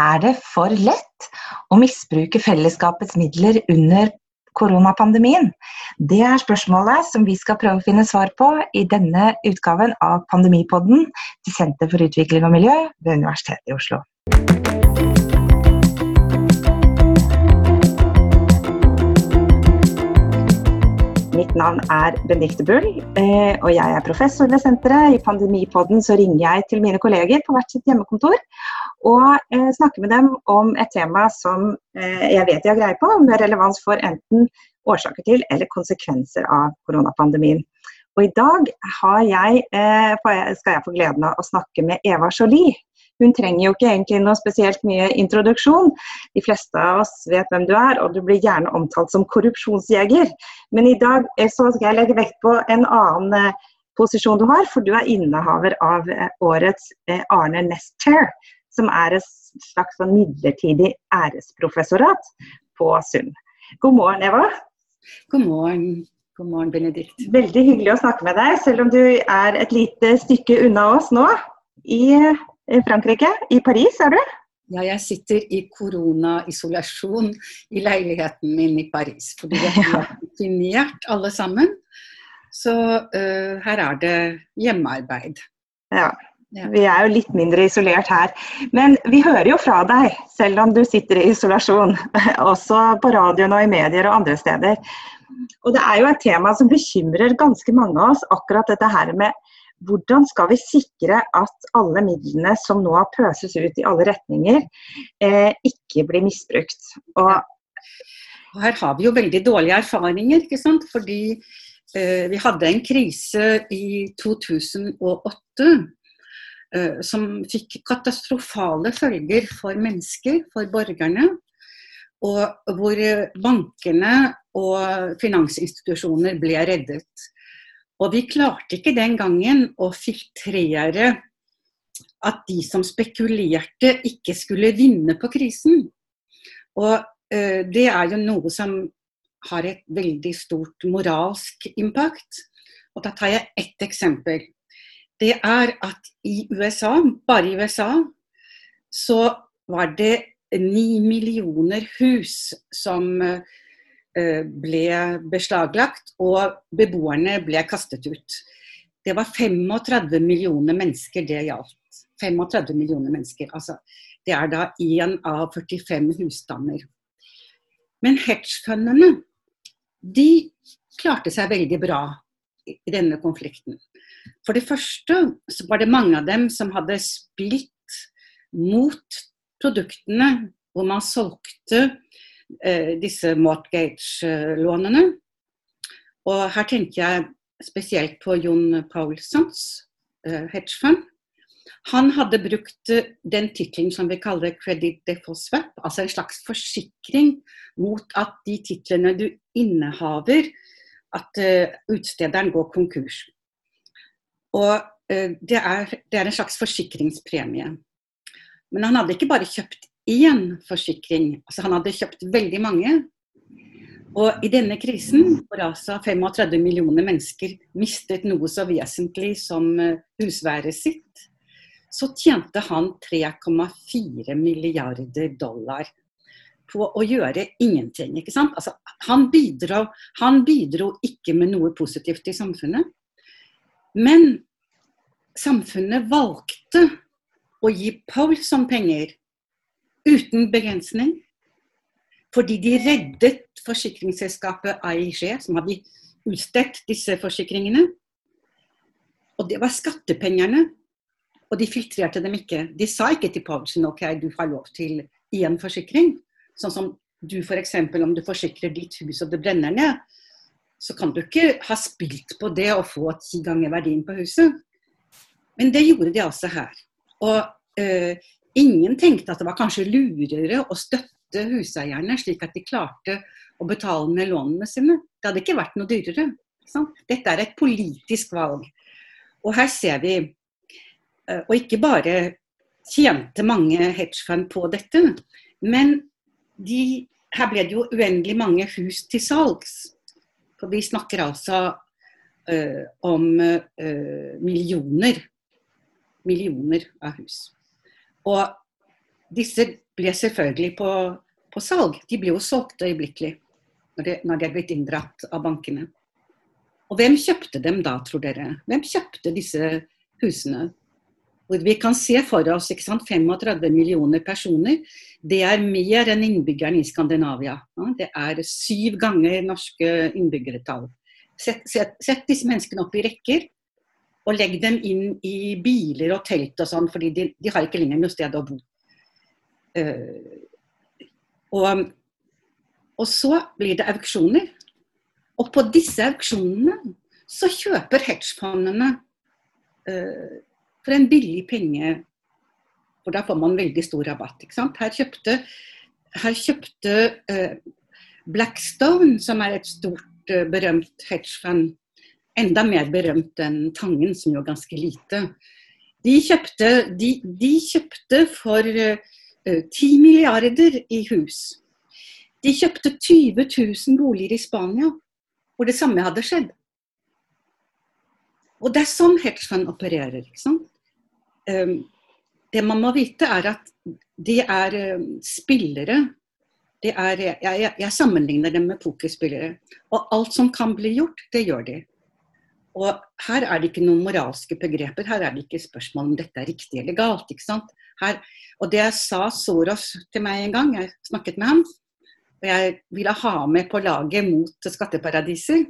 Er det for lett å misbruke fellesskapets midler under koronapandemien? Det er spørsmålet som vi skal prøve å finne svar på i denne utgaven av Pandemipodden til Senter for utvikling og miljø ved Universitetet i Oslo. Mitt navn er Benedicte Bull, eh, og jeg er professor ved senteret. I Pandemipodden så ringer jeg til mine kolleger på hvert sitt hjemmekontor og eh, snakker med dem om et tema som eh, jeg vet de har greie på, med relevans for enten årsaker til eller konsekvenser av koronapandemien. Og I dag jeg, skal jeg få gleden av å snakke med Eva Jolie. Hun trenger jo ikke egentlig noe spesielt mye introduksjon. De fleste av oss vet hvem du er, og du blir gjerne omtalt som korrupsjonsjeger. Men i dag eh, så skal jeg legge vekt på en annen eh, posisjon du har, for du er innehaver av eh, årets Arne Nest Chair, som er et slags sånn midlertidig æresprofessorat på Sund. God morgen, Eva. God morgen. God morgen, Benedikt. Veldig hyggelig å snakke med deg, selv om du er et lite stykke unna oss nå. I Frankrike. I Paris, er du? Ja, jeg sitter i koronaisolasjon i leiligheten min i Paris. Fordi vi har vaksinert alle sammen. Så uh, her er det hjemmearbeid. Ja. Ja. Vi er jo litt mindre isolert her. Men vi hører jo fra deg, selv om du sitter i isolasjon. Også på radioen og i medier og andre steder. Og det er jo et tema som bekymrer ganske mange av oss, akkurat dette her med hvordan skal vi sikre at alle midlene som nå pøses ut i alle retninger, eh, ikke blir misbrukt. Og og her har vi jo veldig dårlige erfaringer, ikke sant? fordi eh, vi hadde en krise i 2008 eh, som fikk katastrofale følger for mennesker, for borgerne. Og hvor bankene og finansinstitusjoner ble reddet. Og vi klarte ikke den gangen å filtrere at de som spekulerte, ikke skulle vinne på krisen. Og eh, det er jo noe som har et veldig stort moralsk impact. Og da tar jeg ett eksempel. Det er at i USA, bare i USA, så var det ni millioner hus som Eh, ble beslaglagt, og beboerne ble kastet ut. Det var 35 millioner mennesker det gjaldt. 35 millioner mennesker. Altså, det er da én av 45 husstander. Men hedgefundene, de klarte seg veldig bra i denne konflikten. For det første så var det mange av dem som hadde spilt mot produktene hvor man solgte Eh, disse mortgage-lånene. Og her tenker jeg spesielt på Jon Paulsons hedge fund. Han hadde brukt eh, den tittelen som vi kaller 'credit default swap', altså en slags forsikring mot at de titlene du innehaver, at utstederen går konkurs. Og det er, det er en slags forsikringspremie. Men han hadde ikke bare kjøpt én forsikring. Altså han hadde kjøpt veldig mange. Og i denne krisen, hvor altså 35 millioner mennesker mistet noe så vesentlig som eh, husværet sitt, så tjente han 3,4 milliarder dollar på å gjøre ingenting. ikke sant? Altså, han, bidro, han bidro ikke med noe positivt i samfunnet. Men samfunnet valgte å gi Paul som penger uten begrensning. Fordi de reddet forsikringsselskapet AIG, som hadde utstedt disse forsikringene. Og det var skattepengene. Og de filtrerte dem ikke. De sa ikke til Paulsen ok, du har lov til én forsikring. Sånn som du f.eks. om du forsikrer ditt hus og det brenner ned, så kan du ikke ha spilt på det og få ti ganger verdien på huset. Men det gjorde de altså her. Og øh, Ingen tenkte at det var kanskje lurere å støtte huseierne, slik at de klarte å betale ned lånene sine. Det hadde ikke vært noe dyrere. Dette er et politisk valg. Og her ser vi eh, Og ikke bare tjente mange hedgefund på dette, men de, her ble det jo uendelig mange hus til salgs. For vi snakker altså uh, om uh, millioner millioner av hus. Og disse ble selvfølgelig på, på salg. De ble jo solgt øyeblikkelig når de, er blitt inndratt av bankene. Og hvem kjøpte dem da, tror dere? Hvem kjøpte disse husene? Vi kan se for oss ikke sant, 35 millioner personer. Det er mer enn innbyggerne i Skandinavia. Det er syv ganger norske innbyggertall. Sett, sett, sett disse menneskene opp i rekker og legg dem inn i biler og telt og sånn, fordi de, de har ikke lenger noe sted å bo. Uh, og, og, så blir det auksjoner. Og på disse auksjonene så kjøper hedgefondene uh, for en billig penge. For da får man veldig stor rabatt. Her kjøpte, her kjøpte uh, Blackstone, som er et stort, berømt hedgefond, enda mer berømt enn Tangen, som jo er ganske lite. De kjøpte, de, de kjøpte for uh, eh, 10 milliarder i hus. De kjøpte 20 000 boliger i Spania, hvor det samme hadde skjedd. Og det er sånn hedgefund opererer. ikke sant? Um, det man må vite, er at de er uh, spillere. De er, jeg, jeg, jeg, sammenligner dem med pokerspillere. Og alt som kan bli gjort, det gjør de. Og her er det ikke noen moralske begreper, her er det ikke spørsmål om dette er riktig eller galt. ikke sant? Her, og det sa Soros til meg en gang, jeg snakket med ham, og jeg ville ha med på laget mot skatteparadiser.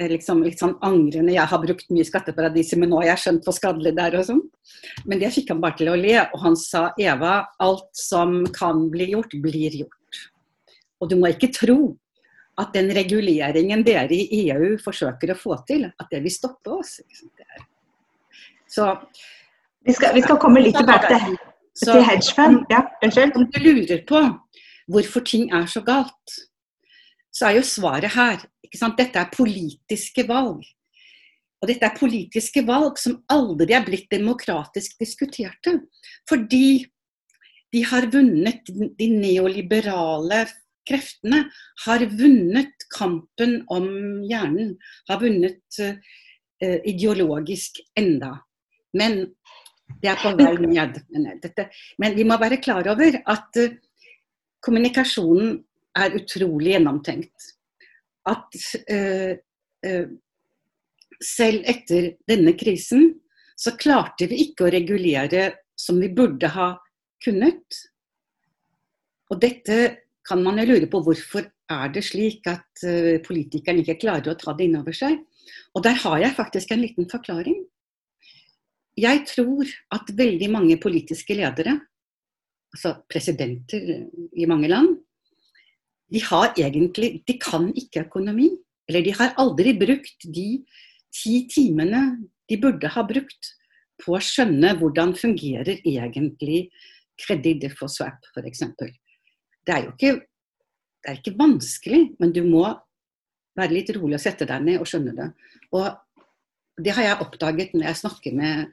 Liksom, litt sånn angrende. Jeg har brukt mye skatteparadiser, men nå har jeg skjønt hvor skadelig det er og sånn. Men det fikk han bare til å le, og han sa Eva, alt som kan bli gjort, blir gjort. Og du må ikke tro at den reguleringen dere i EU forsøker å få til, at det vil stoppe oss. Så vi skal, vi skal komme litt tilbake til, til hedgefund. Ja, unnskyld. Om du lurer på hvorfor ting er så galt, så er jo svaret her. Dette er politiske valg. Og dette er politiske valg som aldri er blitt demokratisk diskuterte. Fordi de har vunnet de neoliberale kreftene har vunnet kampen om hjernen. Har vunnet uh, ideologisk enda. Men det er på vei ned. Dette. Men vi må være klar over at uh, kommunikasjonen er utrolig gjennomtenkt. At uh, selv etter denne krisen så klarte vi ikke å regulere som vi burde ha kunnet. Og dette kan man jo lure på hvorfor er det slik at uh, politikerne ikke klarer å ta det inn over seg. Og der har jeg faktisk en liten forklaring. Jeg tror at veldig mange politiske ledere, altså presidenter i mange land, de har egentlig De kan ikke økonomi. Eller de har aldri brukt de ti timene de burde ha brukt på å skjønne hvordan fungerer egentlig kreditt for swap, f.eks det er jo ikke, det er ikke vanskelig, men du må være litt rolig og sette deg ned og skjønne det. Og det har jeg oppdaget når jeg snakker med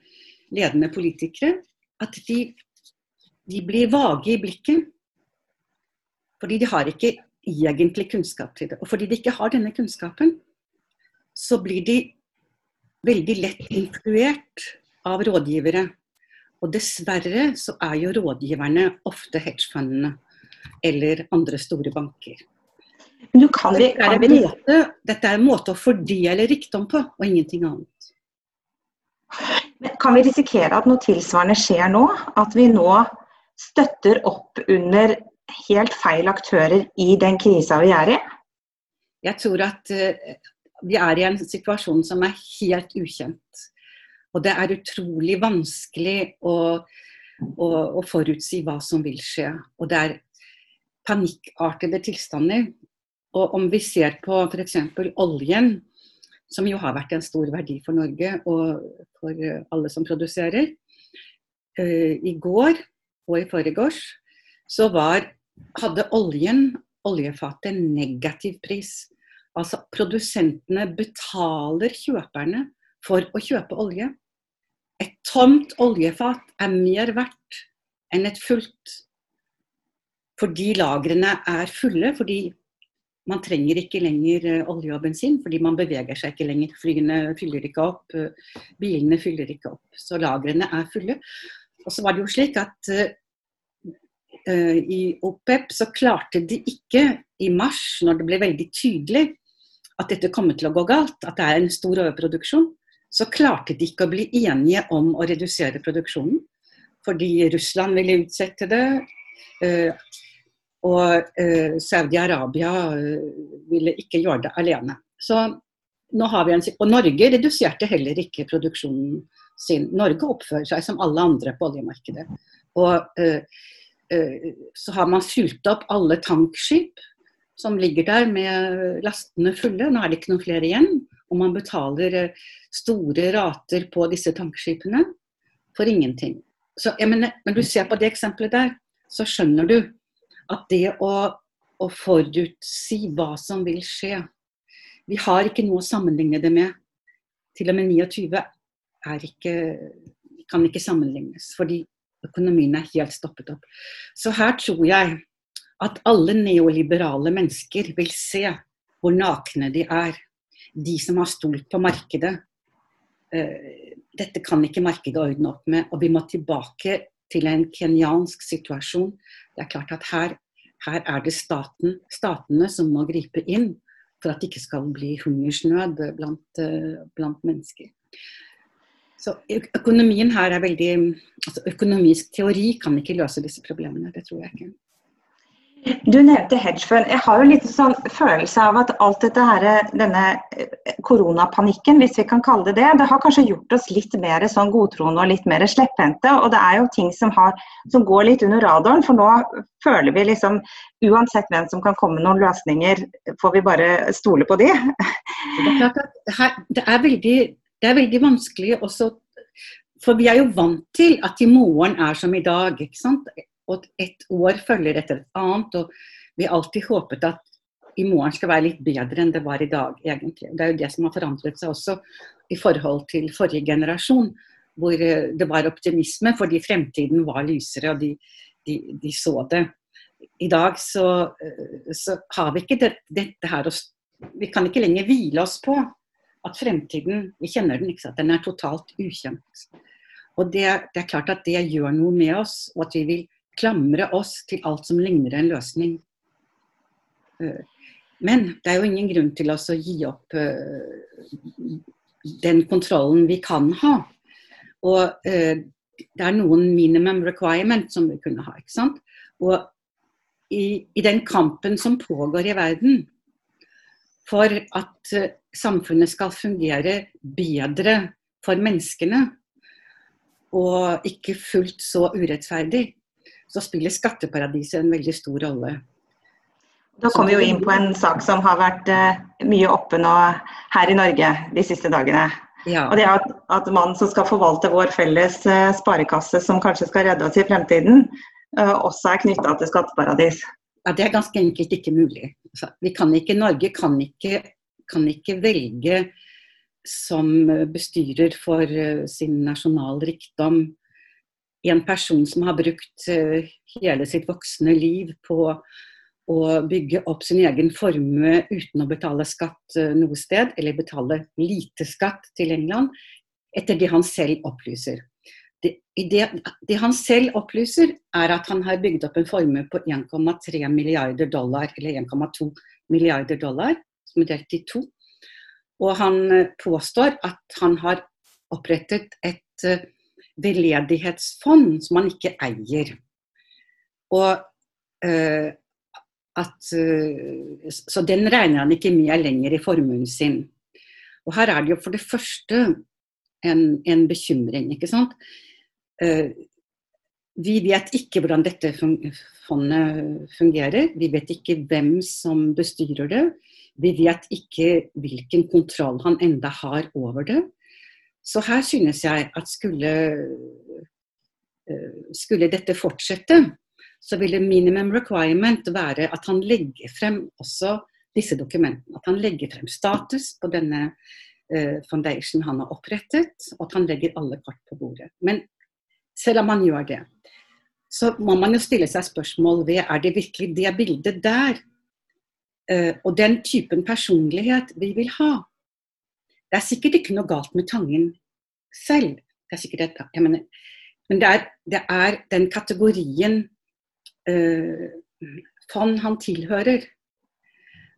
ledende politikere, at de, de blir vage i blikket. Fordi de har ikke egentlig kunnskap til det. Og fordi de ikke har denne kunnskapen, så blir de veldig lett influert av rådgivere. Og dessverre så er jo rådgiverne ofte hedgefundene eller andre store banker. Men kan vi, kan vi... Måte, dette er en måte å fordele rikdom på, og ingenting annet. Men kan vi risikere at noe tilsvarende skjer nå? At vi nå støtter opp under helt feil aktører i den krisa vi er i? Jeg tror at uh, vi er i en situasjon som er helt ukjent. Og det er utrolig vanskelig å, å, å forutsi hva som vil skje. Og det er panikkartede tilstander. Og om vi ser på f.eks. oljen, som jo har vært en stor verdi for Norge og for alle som produserer. Uh, I går og i forgårs så var, hadde oljen, oljefatet, negativ pris. Altså produsentene betaler kjøperne for å kjøpe olje. Et tomt oljefat er mer verdt enn et fullt fordi lagrene er fulle. Fordi man trenger ikke lenger eh, olje og bensin, fordi man beveger seg ikke lenger. Flyene fyller ikke opp, eh, bilene fyller ikke opp. Så lagrene er fulle. Og så var det jo slik at uh, i OPEP så klarte de ikke i mars, når det ble veldig tydelig at dette kommer til å gå galt, at det er en stor overproduksjon, så klarte de ikke å bli enige om å redusere produksjonen. Fordi Russland ville utsette det, uh, og uh, Saudi-Arabia ville ikke gjøre det alene. Så nå har vi en, og Norge reduserte heller ikke produksjonen sin. Norge oppfører seg som alle andre på oljemarkedet. Og uh, uh, så har man fylt opp alle tankskip som ligger der med lastene fulle. Nå er det ikke noen flere igjen. Og man betaler store rater på disse tankskipene for ingenting. Så mener, Når du ser på det eksempelet der, så skjønner du at det å, å forutsi hva som vil skje Vi har ikke noe å sammenligne det med. Til og med 29 ikke, kan ikke sammenlignes, fordi økonomien er helt stoppet opp. Så her tror jeg at alle neoliberale mennesker vil se hvor nakne de er. De som har stolt på markedet. Eh, dette kan ikke markedet ordne opp med, og vi må tilbake til en kenyansk situasjon. Det er klart at her, her er det staten, statene som må gripe inn for at det ikke skal bli hungersnød blant, eh, blant mennesker. Så økonomien her er veldig altså Økonomisk teori kan ikke løse disse problemene. Det tror jeg ikke. Du nevnte hedgefund. Jeg har jo litt sånn følelse av at alt dette her, denne eh, koronapanikken, hvis vi kan kalle det det, det har kanskje gjort oss litt mer sånn godtroende og litt mer slepphendte. Og det er jo ting som, har, som, går litt under radaren, for nå føler vi liksom Uansett hvem som kan komme med noen løsninger, får vi bare stole på de. Det er, det er veldig det er veldig vanskelig også For vi er jo vant til at i morgen er som i dag. ikke sant? Og et år følger etter et annet. Og vi har alltid håpet at i morgen skal være litt bedre enn det var i dag, egentlig. Det er jo det som har forandret seg også i forhold til forrige generasjon. Hvor eh, det var optimisme fordi fremtiden var lysere, og de, de, de så det. I dag så, eh, så har vi ikke det, dette her Vi kan ikke lenger hvile oss på at fremtiden Vi kjenner den, ikke sant. Den er totalt ukjent. Og det, det, er klart at det gjør noe med oss, og at vi vil klamre oss til alt som ligner en løsning. Eh, men det er jo ingen grunn til oss å gi opp eh, den kontrollen vi kan ha. Og eh, det er noen minimum requirement som vi kunne ha. ikke sant? Og i, i den kampen som pågår i verden for at samfunnet skal fungere bedre for menneskene, og ikke fullt så urettferdig, så spiller skatteparadiset en veldig stor rolle. Da kommer vi jo inn på en sak som har vært uh, mye oppe nå her i Norge de siste dagene. Ja. Og det er at, at mannen som skal forvalte vår felles uh, sparekasse, som kanskje skal redde oss i fremtiden, uh, også er knytta til skatteparadis. Ja, Det er ganske enkelt ikke mulig. Vi kan ikke, Norge kan ikke kan ikke velge som bestyrer for eh, sin nasjonal rikdom en person som har brukt eh, hele sitt voksne liv på å bygge opp sin egen formue uten å betale skatt eh, noe sted, eller betale lite skatt til England, etter det han selv opplyser. Det, det, det han selv opplyser, er at han har bygd opp en formue på 1,3 milliarder dollar, eller 1,2 milliarder dollar, som er delt i to. Og han eh, påstår at han har opprettet et veldedighetsfond som han ikke eier. Og uh, at uh, Så den regner han ikke med lenger i formuen sin. Og her er det jo for det første en, en bekymring, ikke sant. vi vet ikke hvordan dette fondet fungerer. Vi vet ikke hvem som bestyrer det. Vi vet ikke hvilken kontroll han enda har over det. Så her synes jeg at skulle, eh, skulle dette fortsette, så ville minimum requirement være at han legger frem også disse dokumentene. At han legger frem status på denne uh, foundation han har opprettet, og at han legger alle kart på bordet. Men selv om han gjør det, så må man jo stille seg spørsmål ved er det virkelig det bildet der Uh, og den typen personlighet vi vil ha. Det er sikkert ikke noe galt med Tangen selv. Det er sikkert et, mener, men det er, det er, den kategorien øh, fond han tilhører,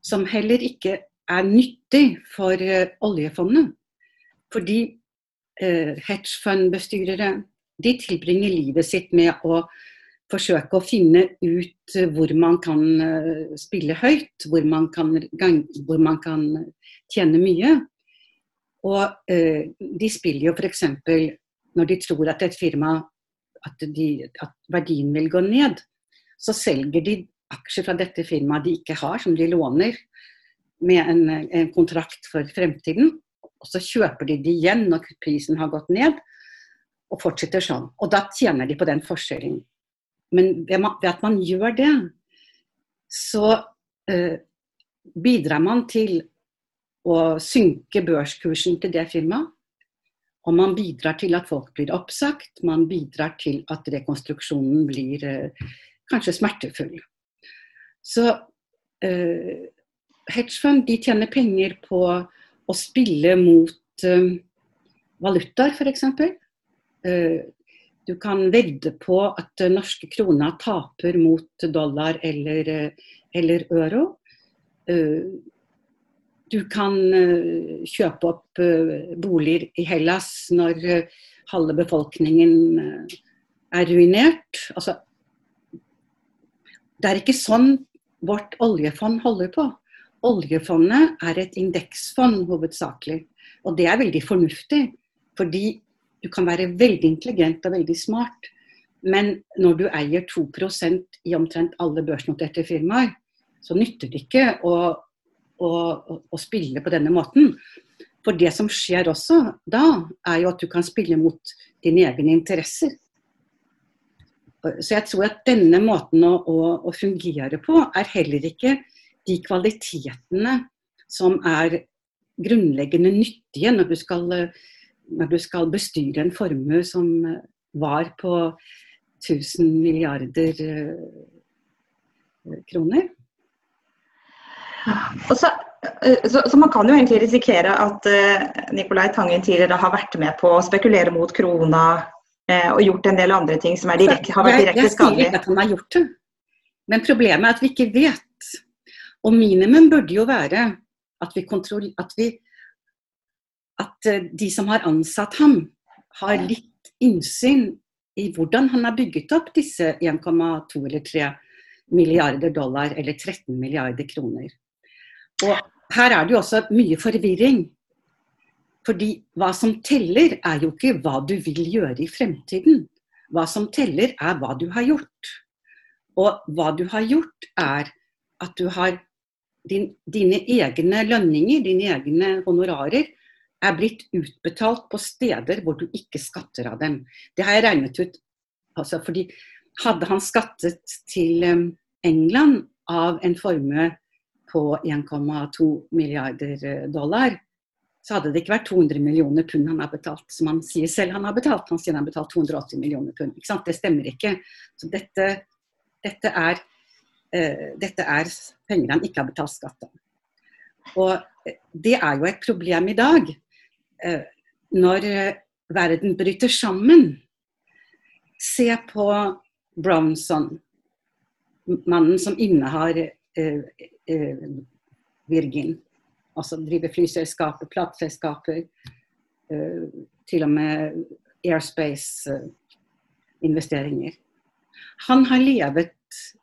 som heller ikke er nyttig for øh, oljefondet. Fordi eh, hedgefundbestyrere de tilbringer livet sitt med å forsøke å finne ut hvor man kan spille høyt, hvor man kan, hvor man kan tjene mye. Og eh, de spiller jo f.eks. når de tror at et firma at, de, at, verdien vil gå ned, så selger de aksjer fra dette firmaet de ikke har, som de låner med en, en kontrakt for fremtiden. Og så kjøper de de igjen når prisen har gått ned, og fortsetter sånn. Og da tjener de på den forskjellen. Men ved at man gjør det, så eh, bidrar man til å synke børskursen til det firmaet. Og man bidrar til at folk blir oppsagt, man bidrar til at rekonstruksjonen blir eh, kanskje smertefull. Så eh, hedgefund de tjener penger på å spille mot eh, valutaer, f.eks. Eh, du kan vedde på at norske kroner taper mot dollar eller, eh, eller euro. Eh, du kan kjøpe opp boliger i Hellas når halve befolkningen er ruinert. Altså, det er ikke sånn vårt oljefond holder på. Oljefondet er et indeksfond hovedsakelig. Og det er veldig fornuftig. Fordi du kan være veldig intelligent og veldig smart, men når du eier 2% i omtrent alle børsnoterte firmaer, så nytter det ikke å, å, å, spille på denne måten. For det som skjer også da, er jo at du kan spille mot dine egne interesser. Så jeg tror at denne måten å, å fungere på, er heller ikke de kvalitetene som er grunnleggende nyttige når du skal når du skal bestyre en formue som var på 1000 milliarder eh, kroner. Så, eh, så, så, man kan jo egentlig risikere at Nicolai Tangen tidligere har vært med på å spekulere mot krona og gjort en del andre ting som direkte, har vært direkte skadelige. Jeg sier ikke at han har gjort det, men problemet er at vi ikke vet. Og minimum burde jo være at vi, at vi at eh, de som har ansatt ham, har litt innsyn i hvordan han har bygget opp disse 1,2 eller 3 milliarder dollar, eller 13 milliarder kroner. Og her er det jo også mye forvirring. Fordi hva som teller, er jo ikke hva du vil gjøre i fremtiden. Hva som teller, er hva du har gjort. Og hva du har gjort, er at du har din, dine egne lønninger, dine egne honorarer, er blitt utbetalt på steder hvor du ikke skatter av dem. Det har jeg regnet ut. Altså fordi hadde han skattet til um, England av en formue på 1,2 milliarder eh, dollar, så hadde det ikke vært 200 millioner pund han har betalt, som han sier selv han har betalt. Han sier han har betalt 280 millioner pund. Det stemmer ikke. Så dette, dette, er, uh, dette er penger han ikke har betalt skatt av. Og eh, det er jo et problem i dag. Uh, når verden bryter sammen. Se på Bronson, mannen som innehar eh, eh, Virgin. Altså driver flyselskaper, plateselskaper, eh, til og med airspace-investeringer. Han har levet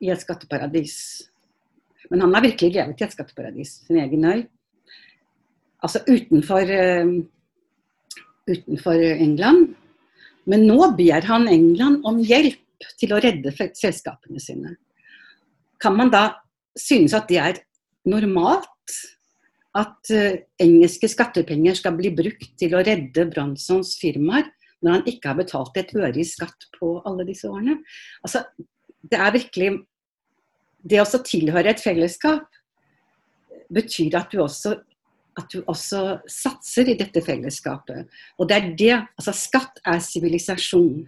i et skatteparadis. Men han har virkelig levet i et skatteparadis, sin egen øy. Altså utenfor eh, utenfor England. Men nå ber han England om hjelp til å redde selskapene sine. Kan man da synes at det er normalt? At uh, engelske skattepenger skal bli brukt til å redde Bransons firmaer, når han ikke har betalt et øre i skatt på alle disse årene? Altså, det er virkelig Det å tilhøre et fellesskap betyr at du også at du også satser i dette fellesskapet. Og det er det, altså Skatt er sivilisasjon.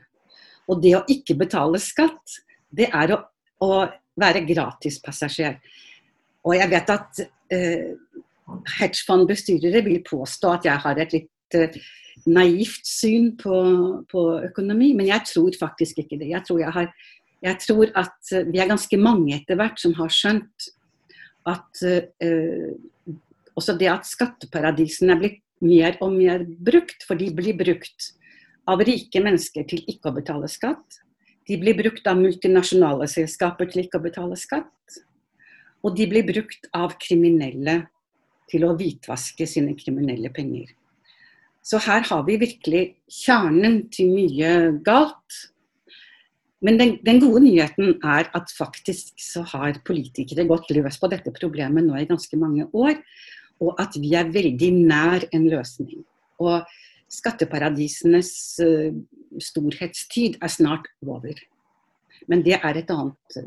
Og det å ikke betale skatt, det er å, å være gratispassasjer. Og jeg vet at eh, hedgefondbestyrere vil påstå at jeg har et litt eh, naivt syn på, på, økonomi, men jeg tror faktisk ikke det. Jeg tror jeg har Jeg tror at vi er ganske mange etter hvert som har skjønt at eh, også det at skatteparadisene er blitt mer og mer brukt, for de blir brukt av rike mennesker til ikke å betale skatt. De blir brukt av multinasjonale selskaper til ikke å betale skatt. Og de blir brukt av kriminelle til å hvitvaske sine kriminelle penger. Så her har vi virkelig kjernen til mye galt. Men den, den, gode nyheten er at faktisk så har politikere gått løs på dette problemet nå i ganske mange år og at vi er veldig nær en løsning. Og skatteparadisenes uh, storhetstid er snart over. Men det er et annet,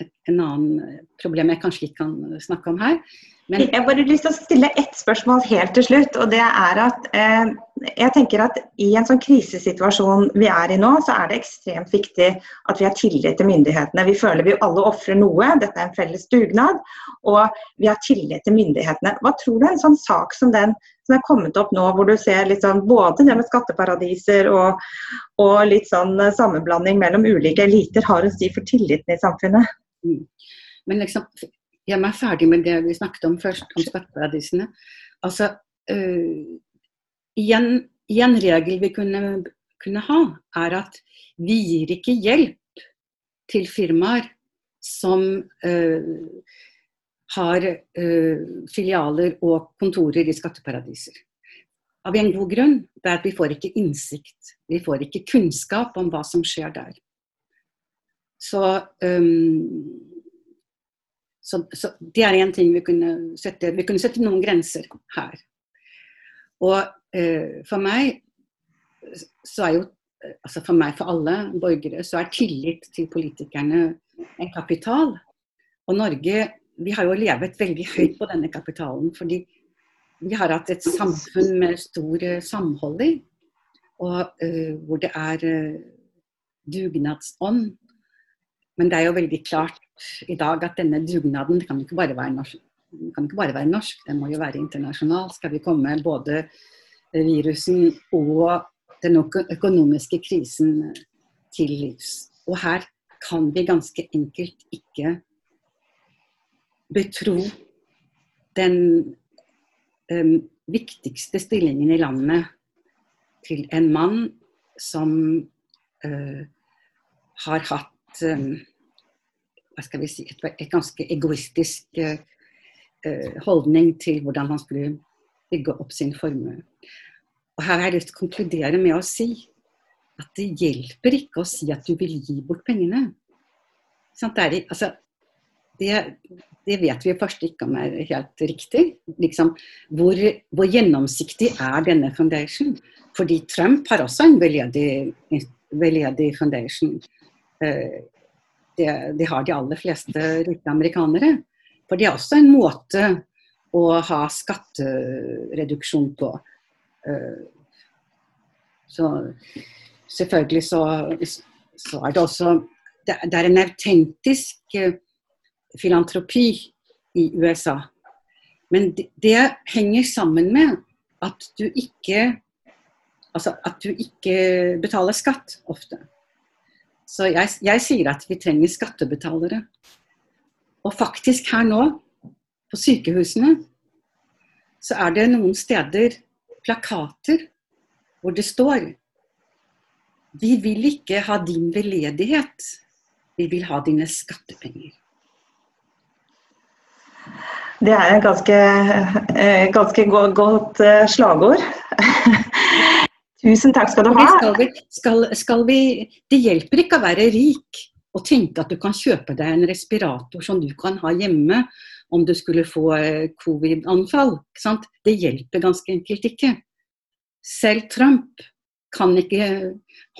et, en annen problem jeg kanskje ikke kan snakke om her. Men jeg bare lyst til å stille ett spørsmål helt til slutt. og det er at eh, jeg tenker at I en sånn krisesituasjon vi er i nå, så er det ekstremt viktig at vi har tillit til myndighetene. Vi føler vi alle ofrer noe, dette er en felles dugnad, og vi har tillit til myndighetene. Hva tror du en sånn sak som den som er kommet opp nå, hvor du ser litt sånn, både det med skatteparadiser og, og litt sånn sammenblanding mellom ulike eliter, har å si for tilliten i samfunnet? Mm. Men liksom, jeg er ferdig med det vi snakket om først, om skatteparadisene. Altså, øh, en, igjen regel vi kunne, kunne, ha, er at vi gir ikke hjelp til firmaer som øh, har øh, filialer og kontorer i skatteparadiser. Av en god grunn. Det er at vi får ikke innsikt. Vi får ikke kunnskap om hva som skjer der. Så um, så, så det er en ting vi kunne sette Vi kunne sette noen grenser her. Og uh, for meg så er jo altså For meg, for alle borgere, så er tillit til politikerne en kapital. Og Norge vi har jo levet veldig høyt på denne kapitalen. Fordi vi har hatt et samfunn med stor eh, samhold i. Og uh, hvor det er uh, dugnadsånd. Men det er jo veldig klart i dag at denne dugnaden kan ikke bare være norsk. Den bare være norsk, den må jo være internasjonal. Skal vi komme både virusen og den økonomiske krisen til livs. Og her kan vi ganske enkelt ikke betro den um, viktigste stillingen i landet til en mann som uh, har hatt hva skal vi si, et, et ganske egoistisk uh, holdning til hvordan han skulle bygge opp sin formue. Og Her har jeg lyst til å konkludere med å si at det hjelper ikke å si at du vil gi bort pengene. Det, er, altså, det, det, vet vi først ikke om er helt riktig. Liksom, hvor, hvor, gjennomsiktig er denne foundation? Fordi Trump har også en veldedig, veldedig foundation. Uh, det, det har de aller fleste rike amerikanere. For det er også en måte å ha skattereduksjon på. Eh, så selvfølgelig så, så er det også det, er en autentisk eh, filantropi i USA. Men det, det, henger sammen med at du ikke Altså at du ikke betaler skatt ofte. Så jeg, jeg, sier at vi trenger skattebetalere. Og faktisk her nå, på sykehusene, så er det noen steder plakater hvor det står Vi vil ikke ha din veldedighet, vi vil ha dine skattepenger. Det er et ganske, eh, ganske godt eh, slagord. Tusen takk skal du ha. Skal vi, skal, skal vi, det hjelper ikke å være rik og tenke at du kan kjøpe deg en respirator som du kan ha hjemme om du skulle få eh, covid-anfall. Det hjelper ganske enkelt ikke. Selv Trump kan ikke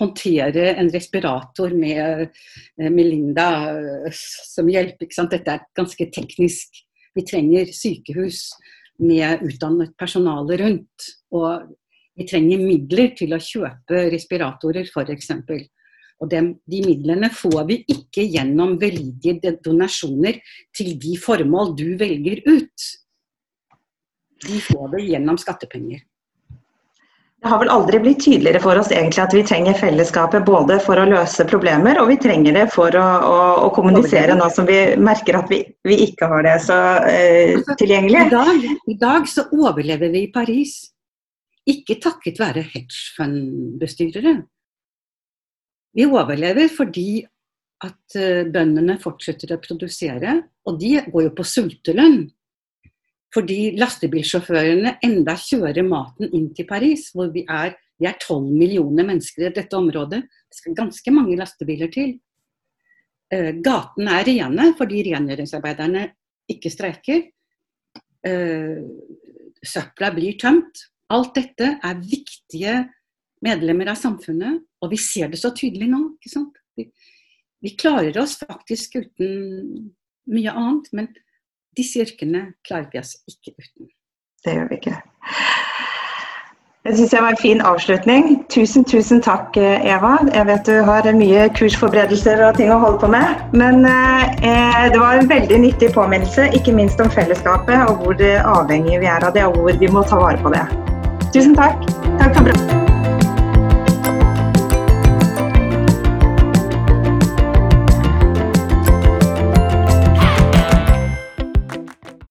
håndtere en respirator med eh, Melinda eh, som hjelp. Dette er ganske teknisk. Vi trenger sykehus med utdannet personale rundt. Og vi trenger midler til å kjøpe respiratorer f.eks. Og de, de, midlene får vi ikke gjennom veldige donasjoner til de formål du velger ut. De får det gjennom skattepenger. Det har vel aldri blitt tydeligere for oss egentlig at vi trenger fellesskapet både for å løse problemer, og vi trenger det for å, å, å kommunisere nå som vi merker at vi, vi ikke har det så eh, altså, tilgjengelig. I dag, I dag, så overlever vi i Paris, ikke takket være hedgefundbestyrere. Vi overlever fordi at uh, bøndene fortsetter å produsere, og de går jo på sultelønn. Fordi lastebilsjåførene enda kjører maten inn til Paris, hvor vi er, vi er 12 millioner mennesker i dette området. Det skal ganske mange lastebiler til. Uh, gatene er rene fordi rengjøringsarbeiderne ikke streiker. Uh, søpla blir tømt. Alt dette er viktige medlemmer av samfunnet, og vi ser det så tydelig nå. Vi, vi klarer oss faktisk uten mye annet, men disse yrkene klarer vi oss ikke uten. Det gjør vi ikke. Det syns jeg var en fin avslutning. Tusen, tusen takk, Eva. Jeg vet du har mye kursforberedelser og ting å holde på med. Men eh, det var en veldig nyttig påminnelse, ikke minst om fellesskapet og hvor avhengig vi er av det, og hvor vi må ta vare på det. Tusen takk. Takk for bra.